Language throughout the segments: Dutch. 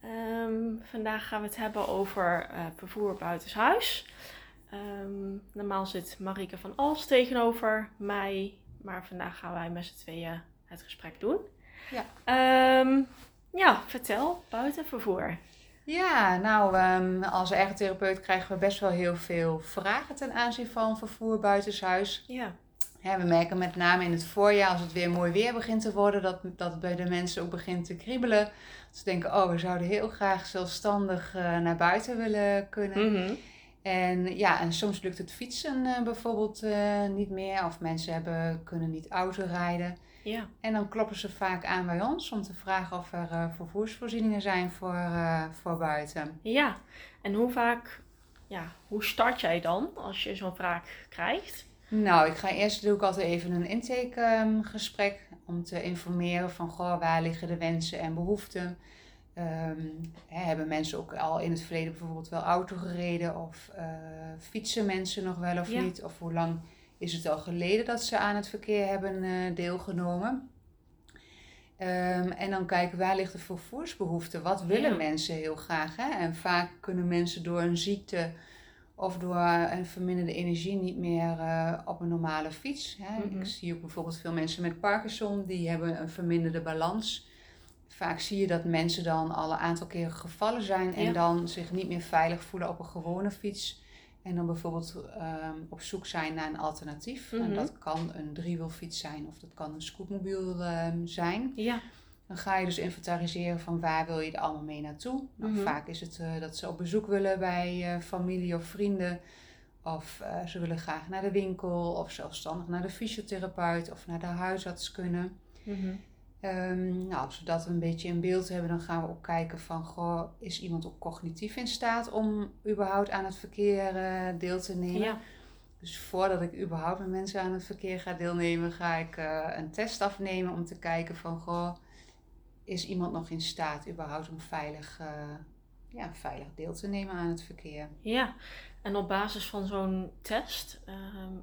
Ehm, vandaag gaan we het hebben over uh, vervoer buitenshuis. Um, normaal zit Marike van Als tegenover mij, maar vandaag gaan wij met z'n tweeën het gesprek doen. Ja, um, ja vertel, buitenvervoer. Ja, nou, als ergotherapeut krijgen we best wel heel veel vragen ten aanzien van vervoer buitenshuis. Ja. We merken met name in het voorjaar, als het weer mooi weer begint te worden, dat, dat het bij de mensen ook begint te kriebelen. Ze denken, oh, we zouden heel graag zelfstandig uh, naar buiten willen kunnen. Mm En ja, en soms lukt het fietsen uh, bijvoorbeeld uh, niet meer. Of mensen hebben, kunnen niet auto rijden. Ja. En dan kloppen ze vaak aan bij ons om te vragen of er vervoersvoorzieningen zijn voor, voor buiten. Ja, en hoe vaak, ja, hoe start jij dan als je zo'n vraag krijgt? Nou, ik ga eerst doe ik altijd even een intakegesprek om te informeren van goh, waar liggen de wensen en behoeften. Um, hè, hebben mensen ook al in het verleden bijvoorbeeld wel auto gereden of uh, fietsen mensen nog wel of niet? Of hoe lang is het al geleden dat ze aan het verkeer hebben uh, deelgenomen? Um, en dan kijken waar ligt de vervoersbehoefte? Wat willen mensen heel graag? Hè? En vaak kunnen mensen door een ziekte of door een verminderde energie niet meer uh, op een normale fiets. Hè. Ik zie ook bijvoorbeeld veel mensen met Parkinson, die hebben een verminderde balans. Vaak zie je dat mensen dan al een aantal keren gevallen zijn en dan zich niet meer veilig voelen op een gewone fiets. En dan bijvoorbeeld um, op zoek zijn naar een alternatief. En mhm. dat kan een driewielfiets zijn of dat kan een scootmobiel um, zijn. Ja. Dan ga je dus inventariseren van waar wil je er allemaal mee naartoe. Nou, mhm. Vaak is het uh, dat ze op bezoek willen bij uh, familie of vrienden. Of uh, ze willen graag naar de winkel of zelfstandig naar de fysiotherapeut of naar de huisarts kunnen. Mm um, nou, als we dat een beetje in beeld hebben, dan gaan we ook kijken van, goh, is iemand ook cognitief in staat om überhaupt aan het verkeer deel te nemen? Ja. Dus voordat ik überhaupt met mensen aan het verkeer ga deelnemen, ga ik een test afnemen om te kijken van, goh, is iemand nog in staat überhaupt om veilig, uh, ja, veilig deel te nemen aan het verkeer. Ja, en op basis van zo'n test uh,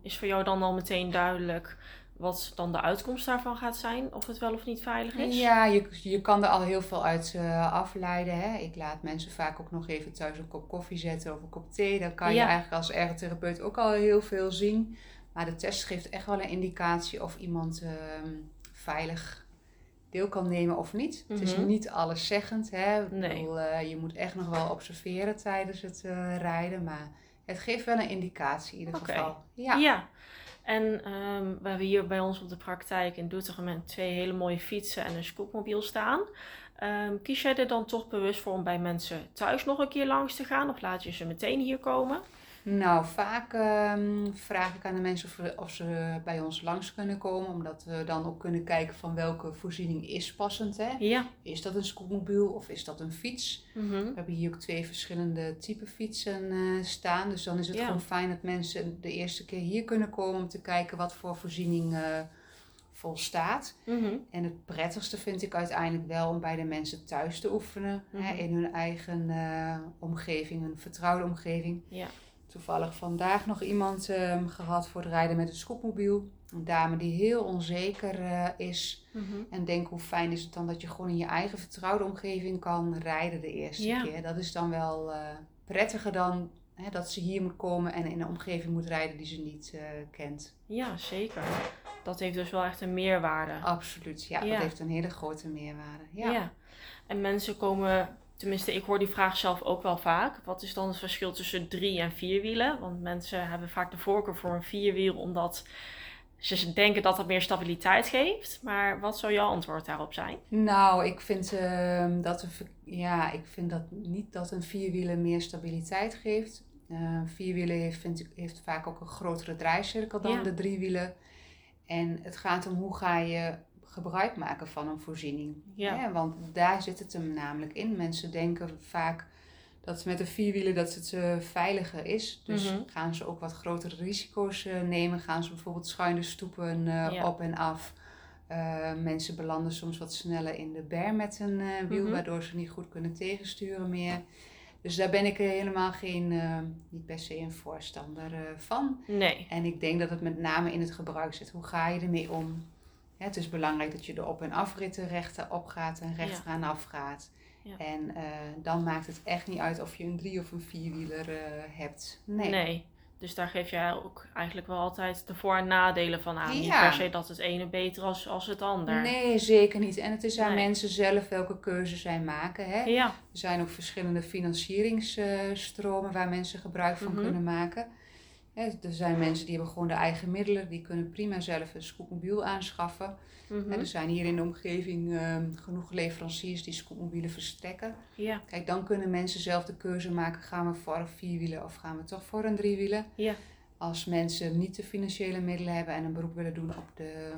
is voor jou dan al meteen duidelijk wat dan de uitkomst daarvan gaat zijn, of het wel of niet veilig is? Ja, je, je kan er al heel veel uit uh, afleiden. Hè? Ik laat mensen vaak ook nog even thuis een kop koffie zetten of een kop thee. Dan kan je eigenlijk als ergotherapeut ook al heel veel zien. Maar de test geeft echt wel een indicatie of iemand ehm, veilig deel kan nemen of niet. Het is mhm. niet alleszeggend. Hè? Nee. Bedoel, uh, je moet echt nog wel observeren tijdens het uh, rijden. Maar het geeft wel een indicatie in ieder geval. Ja. ja. En um, we hebben hier bij ons op de praktijk in Doetinchem twee hele mooie fietsen en een scootmobiel staan. Um, kies jij er dan toch bewust voor om bij mensen thuis nog een keer langs te gaan? Of laat je ze meteen hier komen? Nou, vaak um, vraag ik aan de mensen of, of, ze bij ons langs kunnen komen. Omdat we dan ook kunnen kijken van welke voorziening is passend. Hè? Ja. Is dat een scootmobiel of is dat een fiets? Mm We hebben hier ook twee verschillende type fietsen uh, staan. Dus dan is het gewoon fijn dat mensen de eerste keer hier kunnen komen om te kijken wat voor voorziening uh, volstaat. Mm En het prettigste vind ik uiteindelijk wel om bij de mensen thuis te oefenen. hè, mhm. in hun eigen uh, omgeving, een vertrouwde omgeving. Ja toevallig vandaag nog iemand um, gehad voor het rijden met een scootmobiel. Een dame die heel onzeker uh, is. Mhm. En denk hoe fijn is het dan dat je gewoon in je eigen vertrouwde omgeving kan rijden de eerste keer. Dat is dan wel uh, prettiger dan hè, dat ze hier moet komen en in een omgeving moet rijden die ze niet uh, kent. Ja, zeker. Dat heeft dus wel echt een meerwaarde. Absoluut, ja, ja. dat heeft een hele grote meerwaarde. Ja. ja. En mensen komen Tenminste, ik hoor die vraag zelf ook wel vaak. Wat is dan het verschil tussen drie en vier wielen? Want mensen hebben vaak de voorkeur voor een vierwiel omdat ze denken dat dat meer stabiliteit geeft. Maar wat zou jouw antwoord daarop zijn? Nou, ik vind, uh, dat, een, ja, ik vind dat niet dat een vierwielen meer stabiliteit geeft. Uh, vierwielen heeft, vind heeft vaak ook een grotere draaicirkel dan de driewielen. En het gaat om hoe ga je gebruik maken van een voorziening. Ja. want daar zit het hem namelijk in. Mensen denken vaak dat met de vierwielen dat het eh, veiliger is. Dus Mhm. gaan ze ook wat grotere risico's eh, nemen. Gaan ze bijvoorbeeld schuine stoepen eh, Ja. op en af. Mensen belanden soms wat sneller in de berm met een wiel, Mhm. waardoor ze niet goed kunnen tegensturen meer. Dus daar ben ik helemaal geen, niet per se een voorstander van. Nee. En ik denk dat het met name in het gebruik zit. Hoe ga je ermee om? Het is belangrijk dat je de op- en afritten rechter op gaat en rechter aan af gaat. Ja. En eh, dan maakt het echt niet uit of je een drie- of een vierwieler eh, hebt. Nee. Nee. Dus daar geef jij ook eigenlijk wel altijd de voor- en nadelen van aan. Niet Ja. per se dat het ene beter is als het ander. Nee, zeker niet. En het is aan Nee. mensen zelf welke keuze zij maken. Hè? Ja. Er zijn ook verschillende financieringsstromen waar mensen gebruik van Mhm. kunnen maken. Er zijn mensen die hebben gewoon de eigen middelen. Die kunnen prima zelf een scootmobiel aanschaffen. Mhm. Er zijn hier in de omgeving ehm, genoeg leveranciers die scootmobielen verstrekken. Ja. Kijk, dan kunnen mensen zelf de keuze maken. Gaan we voor een vierwielen of gaan we toch voor een driewieler? Ja. Als mensen niet de financiële middelen hebben en een beroep willen doen op de,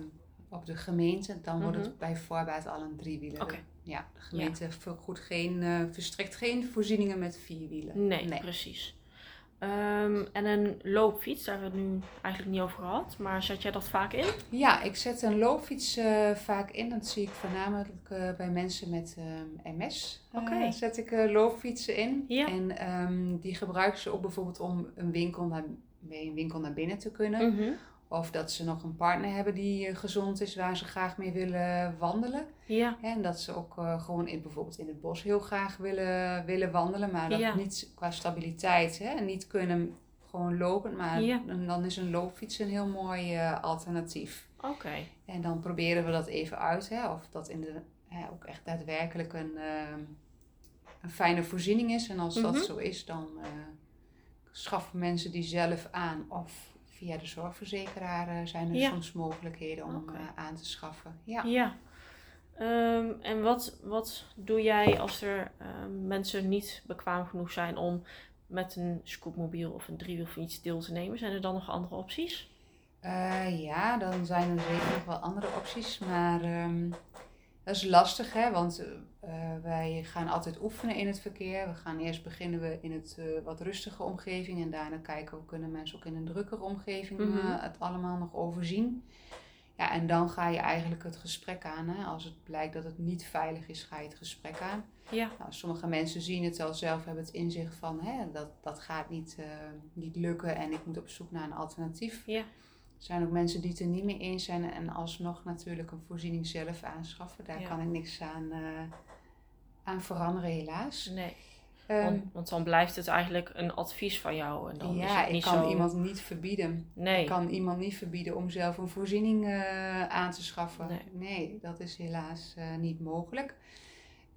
op de gemeente, dan wordt Mhm. het bij voorbaat al een driewieler. Ja, de gemeente vergoedt geen, eh, verstrekt geen voorzieningen met vierwielen. Nee, precies. Ehm, en een loopfiets, daar hebben we het nu eigenlijk niet over gehad. Maar zet jij dat vaak in? Ja, ik zet een loopfiets eh, vaak in. Dat zie ik voornamelijk eh, bij mensen met ehm, MS. Eh, Oké. zet ik loopfietsen in. Ja. En ehm, die gebruiken ze ook bijvoorbeeld om een winkel naar, bij een winkel naar binnen te kunnen. Mhm. Of dat ze nog een partner hebben die eh, gezond is, waar ze graag mee willen wandelen. Ja. En dat ze ook eh, gewoon in, bijvoorbeeld in het bos heel graag willen, willen wandelen. Maar dat Ja. niet qua stabiliteit hè, niet kunnen gewoon lopen. Maar Ja. dan is een loopfiets een heel mooi eh, alternatief. Oké. En dan proberen we dat even uit. Hè, of dat in de, hè, ook echt daadwerkelijk een, eh, een fijne voorziening is. En als Mhm. dat zo is, dan schaffen mensen die zelf aan. Of via de zorgverzekeraar eh, zijn er soms mogelijkheden om Oké. eh, aan te schaffen. Ja. Ja. Ehm, en wat, wat doe jij als er ehm, mensen niet bekwaam genoeg zijn om met een scootmobiel of een driewielfiets deel te nemen? Zijn er dan nog andere opties? Eh, ja, dan zijn er zeker nog wel andere opties. Maar ehm, dat is lastig, hè? Want wij gaan altijd oefenen in het verkeer. We gaan eerst beginnen we in het eh, wat rustige omgeving. En daarna kijken we, kunnen mensen ook in een drukkere omgeving Mhm. eh, het allemaal nog overzien. Ja, en dan ga je eigenlijk het gesprek aan. Hè? Als het blijkt dat het niet veilig is, ga je het gesprek aan. Ja. Nou, sommige mensen zien het al zelf, hebben het inzicht van hè, dat, dat gaat niet, eh, niet lukken en ik moet op zoek naar een alternatief. Ja. Er zijn ook mensen die het er niet mee eens zijn en alsnog natuurlijk een voorziening zelf aanschaffen. Daar Ja. kan ik niks aan, eh, aan veranderen, helaas. Nee. Ehm, Want, want dan blijft het eigenlijk een advies van jou. En dan is ja, het ik niet kan zo... iemand niet verbieden. Nee. Ik kan iemand niet verbieden om zelf een voorziening eh, aan te schaffen. Nee. dat is helaas eh, niet mogelijk.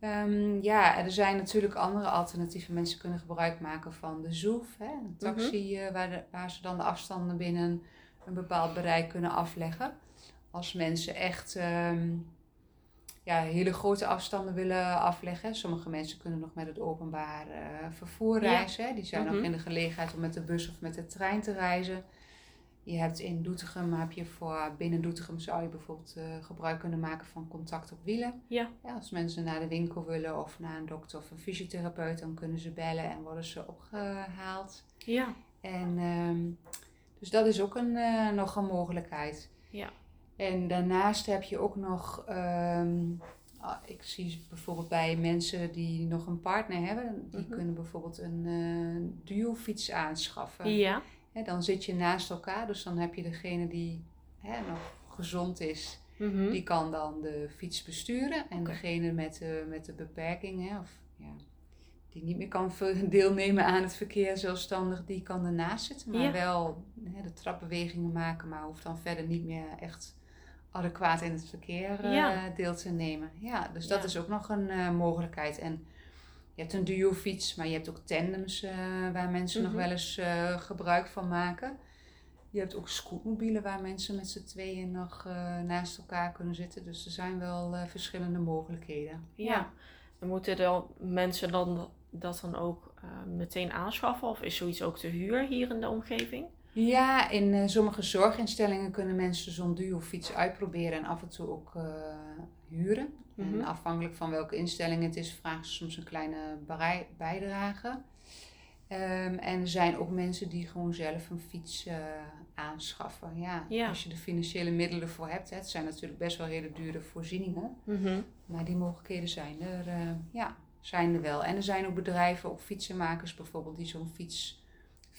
Ehm, ja, er zijn natuurlijk andere alternatieven. Mensen kunnen gebruik maken van de ZOEF, hè, een taxi eh, waar, de, waar ze dan de afstanden binnen een bepaald bereik kunnen afleggen. Als mensen echt ehm, ja, hele grote afstanden willen afleggen. Sommige mensen kunnen nog met het openbaar eh, vervoer Ja. reizen. Die zijn Mhm. nog in de gelegenheid om met de bus of met de trein te reizen. Je hebt in Doetinchem, heb je voor binnen Doetinchem zou je bijvoorbeeld eh, gebruik kunnen maken van contact op wielen. Ja. als mensen naar de winkel willen of naar een dokter of een fysiotherapeut, dan kunnen ze bellen en worden ze opgehaald. Ja. En ehm, dus dat is ook een, eh, nog een mogelijkheid. Ja. En daarnaast heb je ook nog, ehm, ah, ik zie bijvoorbeeld bij mensen die nog een partner hebben, die Mhm. kunnen bijvoorbeeld een eh duofiets aanschaffen. Ja. Dan zit je naast elkaar, dus dan heb je degene die nog gezond is, Mhm. die kan dan de fiets besturen. En degene met de, met de beperking, of ja, die niet meer kan deelnemen aan het verkeer zelfstandig, die kan ernaast zitten. Maar Ja. wel de trapbewegingen maken, maar hoeft dan verder niet meer echt adequaat in het verkeer eh, Ja. deel te nemen. Ja, dus dat Ja. is ook nog een eh, mogelijkheid. En je hebt een duo-fiets, maar je hebt ook tandems eh, waar mensen Mhm. nog wel eens eh, gebruik van maken. Je hebt ook scootmobielen waar mensen met z'n tweeën nog eh, naast elkaar kunnen zitten. Dus er zijn wel eh, verschillende mogelijkheden. Ja. En moeten dan mensen dan dat dan ook eh, meteen aanschaffen? Of is zoiets ook te huur hier in de omgeving? Ja, in eh, sommige zorginstellingen kunnen mensen zo'n duo-fiets uitproberen en af en toe ook eh, huren. Mhm. En afhankelijk van welke instelling het is, vragen ze soms een kleine bijdrage. Ehm, en er zijn ook mensen die gewoon zelf een fiets eh, aanschaffen. Ja, Ja. als je de financiële middelen voor hebt. Hè. Het zijn natuurlijk best wel hele dure voorzieningen. Mhm. Maar die mogelijkheden zijn er, ja, zijn er wel. En er zijn ook bedrijven, ook fietsenmakers bijvoorbeeld, die zo'n fiets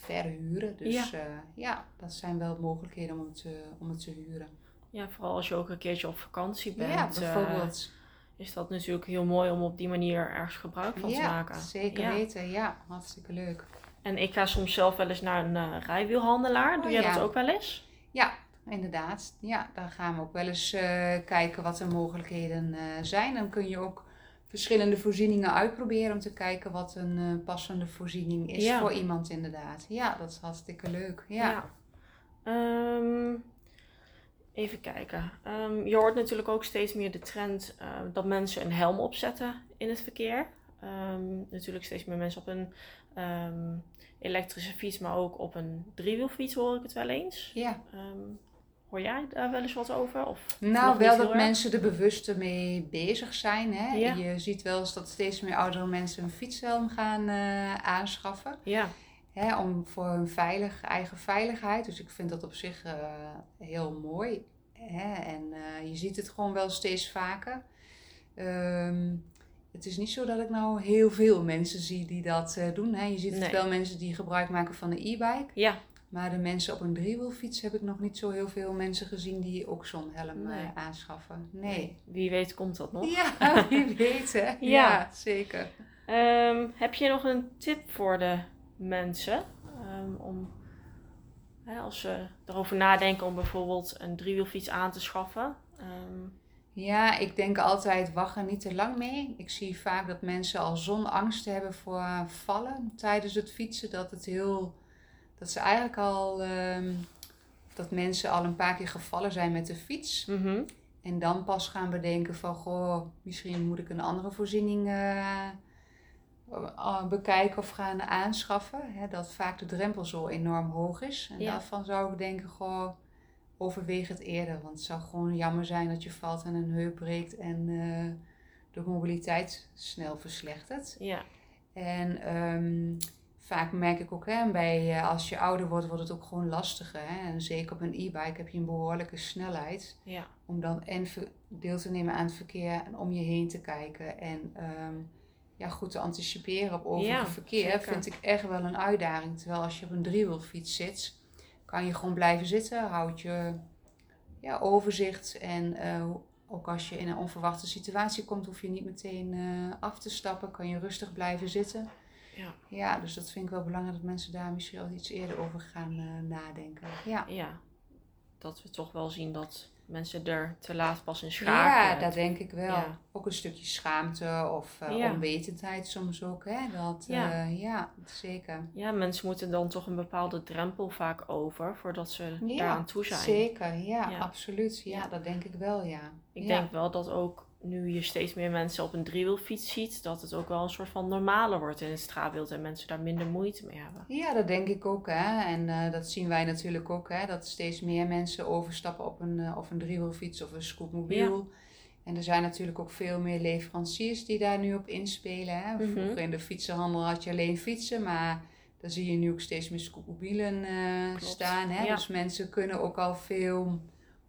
verhuren. Dus ja. ja, dat zijn wel mogelijkheden om het, te- om het te huren. Ja, vooral als je ook een keertje op vakantie bent. ja, eh, bijvoorbeeld. is dat natuurlijk heel mooi om op die manier ergens gebruik van te ja, maken. zeker Ja. weten. Ja, hartstikke leuk. En ik ga soms zelf wel eens naar een eh, rijwielhandelaar. Doe Oh, jij ja. dat ook wel eens? Ja, inderdaad. Ja, daar gaan we ook wel eens eh, kijken wat de mogelijkheden eh, zijn. Dan kun je ook verschillende voorzieningen uitproberen om te kijken wat een eh, passende voorziening is Ja. voor iemand inderdaad. Ja, dat is hartstikke leuk. Ja. Ehm, even kijken. Ehm, je hoort natuurlijk ook steeds meer de trend eh, dat mensen een helm opzetten in het verkeer. Ehm, natuurlijk steeds meer mensen op een elektrische fiets, maar ook op een driewielfiets hoor ik het wel eens. ja. Hoor jij daar wel eens wat over? Of Nou, wel dat erg? mensen er bewust mee bezig zijn. Hè? Ja. Je ziet wel eens dat steeds meer oudere mensen een fietshelm gaan eh, aanschaffen. Ja, Hè? Om voor hun veilig, eigen veiligheid. Dus ik vind dat op zich eh, heel mooi. Hè? En eh, je ziet het gewoon wel steeds vaker. Ehm, het is niet zo dat ik nou heel veel mensen zie die dat doen. Hè? Je ziet Nee. wel mensen die gebruik maken van de e-bike. ja, Maar de mensen op een driewielfiets heb ik nog niet zo heel veel mensen gezien die ook zo'n helm Nee. eh, aanschaffen. Nee. wie weet komt dat nog. Ja, wie weet hè. Ja, zeker. Ehm, heb je nog een tip voor de mensen Ehm, om, hè, als ze erover nadenken om bijvoorbeeld een driewielfiets aan te schaffen? Ehm, Ja, ik denk altijd wacht er niet te lang mee. Ik zie vaak dat mensen al zo'n angst hebben voor vallen tijdens het fietsen. Dat het heel, dat ze eigenlijk al, ehm, dat mensen al een paar keer gevallen zijn met de fiets. mhm, En dan pas gaan bedenken van, goh, misschien moet ik een andere voorziening eh, bekijken of gaan aanschaffen. Hè, dat vaak de drempel zo enorm hoog is. En Ja. daarvan zou ik denken, goh, overweeg het eerder. Want het zou gewoon jammer zijn dat je valt en een heup breekt en eh, de mobiliteit snel verslechtert. Ja, En ehm, vaak merk ik ook, hè, bij, eh, als je ouder wordt, wordt het ook gewoon lastiger. Hè? En zeker op een e-bike heb je een behoorlijke snelheid ja, om dan en deel te nemen aan het verkeer en om je heen te kijken en ehm, ja, goed te anticiperen op overig Ja, verkeer zeker. vind ik echt wel een uitdaging. Terwijl als je op een driewielfiets zit, kan je gewoon blijven zitten, houd je ja, overzicht en eh, ook als je in een onverwachte situatie komt, hoef je niet meteen eh, af te stappen, kan je rustig blijven zitten. Ja, Ja, dus dat vind ik wel belangrijk dat mensen daar misschien al iets eerder over gaan eh, nadenken. Ja. ja. Dat we toch wel zien dat mensen er te laat pas in schakelen. Ja, dat denk ik wel. Ja. Ook een stukje schaamte of eh, Ja. onwetendheid soms ook. Hè? Dat, Ja. ja. ja, zeker. Ja, mensen moeten dan toch een bepaalde drempel vaak over voordat ze daaraan toe zijn. Zeker, ja, absoluut. Ja, dat denk ik wel, ja. Ik denk wel dat ook nu je steeds meer mensen op een driewielfiets ziet, dat het ook wel een soort van normaler wordt in het straatbeeld en mensen daar minder moeite mee hebben. Ja, dat denk ik ook. Hè. En eh, dat zien wij natuurlijk ook. Hè, dat steeds meer mensen overstappen op een, eh, of een driewielfiets of een scootmobiel. En er zijn natuurlijk ook veel meer leveranciers die daar nu op inspelen. Hè. Mhm. Vroeger in de fietsenhandel had je alleen fietsen, maar dan zie je nu ook steeds meer scootmobielen eh, staan. Hè. ja. Dus mensen kunnen ook al veel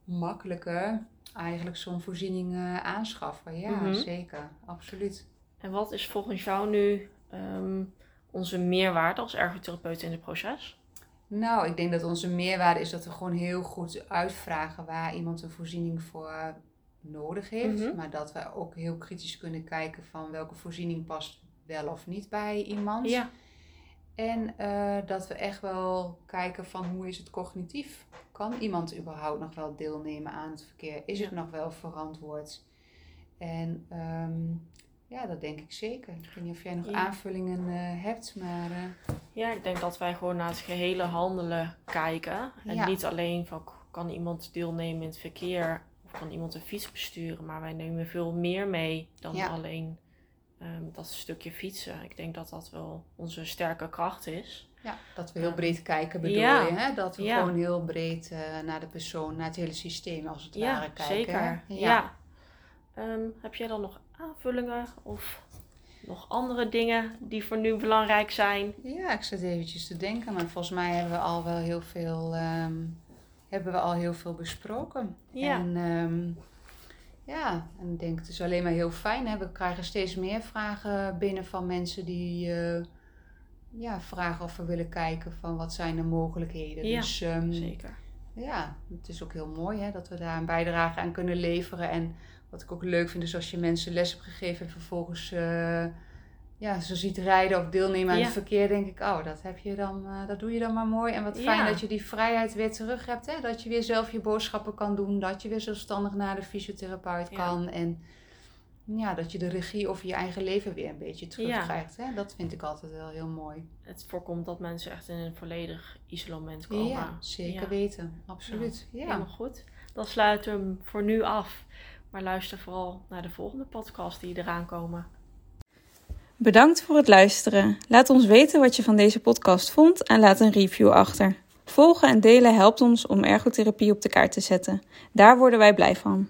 makkelijker eigenlijk zo'n voorziening eh, aanschaffen. Ja, Mhm. zeker. Absoluut. En wat is volgens jou nu ehm, onze meerwaarde als ergotherapeut in het proces? Nou, ik denk dat onze meerwaarde is dat we gewoon heel goed uitvragen waar iemand een voorziening voor nodig heeft. Mhm. Maar dat we ook heel kritisch kunnen kijken van welke voorziening past wel of niet bij iemand. Ja, En eh, dat we echt wel kijken van hoe is het cognitief? Kan iemand überhaupt nog wel deelnemen aan het verkeer? Is het nog wel verantwoord? En ehm, ja, dat denk ik zeker. Ik weet niet of jij nog Ja. aanvullingen eh, hebt, maar... eh, ja, ik denk dat wij gewoon naar het gehele handelen kijken. En Ja. niet alleen van kan iemand deelnemen in het verkeer of kan iemand een fiets besturen, maar wij nemen veel meer mee dan Ja. alleen ehm, dat stukje fietsen. Ik denk dat dat wel onze sterke kracht is. Ja, dat we heel Ehm, breed kijken bedoel ja. je, hè? Dat we Ja. gewoon heel breed eh, naar de persoon, naar het hele systeem als het Ja, ware kijken. hè? zeker. Ja. Ehm, heb jij dan nog aanvullingen of nog andere dingen die voor nu belangrijk zijn? Ja, ik zit eventjes te denken, maar volgens mij hebben we al wel heel veel, ehm, hebben we al heel veel besproken. Ja. En ehm, ja, en ik denk het is alleen maar heel fijn. Hè? We krijgen steeds meer vragen binnen van mensen die eh, ja, vragen of we willen kijken van wat zijn de mogelijkheden. Ja, dus ehm, Zeker. ja, het is ook heel mooi hè, dat we daar een bijdrage aan kunnen leveren. En wat ik ook leuk vind is als je mensen les hebt gegeven en vervolgens eh, ja, ze ziet rijden of deelnemen aan Ja. het verkeer, denk ik, oh, dat, heb je dan, eh, dat doe je dan maar mooi. En wat fijn Ja. dat je die vrijheid weer terug hebt. Hè? Dat je weer zelf je boodschappen kan doen, dat je weer zelfstandig naar de fysiotherapeut Ja. kan. En ja, dat je de regie over je eigen leven weer een beetje terugkrijgt. Hè? Dat vind ik altijd wel heel mooi. Het voorkomt dat mensen echt in een volledig isolement komen. Ja, zeker weten. Absoluut. Ja. Helemaal goed. Dan sluiten we hem voor nu af. Maar luister vooral naar de volgende podcast die eraan komen. Bedankt voor het luisteren. Laat ons weten wat je van deze podcast vond en laat een review achter. Volgen en delen helpt ons om ergotherapie op de kaart te zetten. Daar worden wij blij van.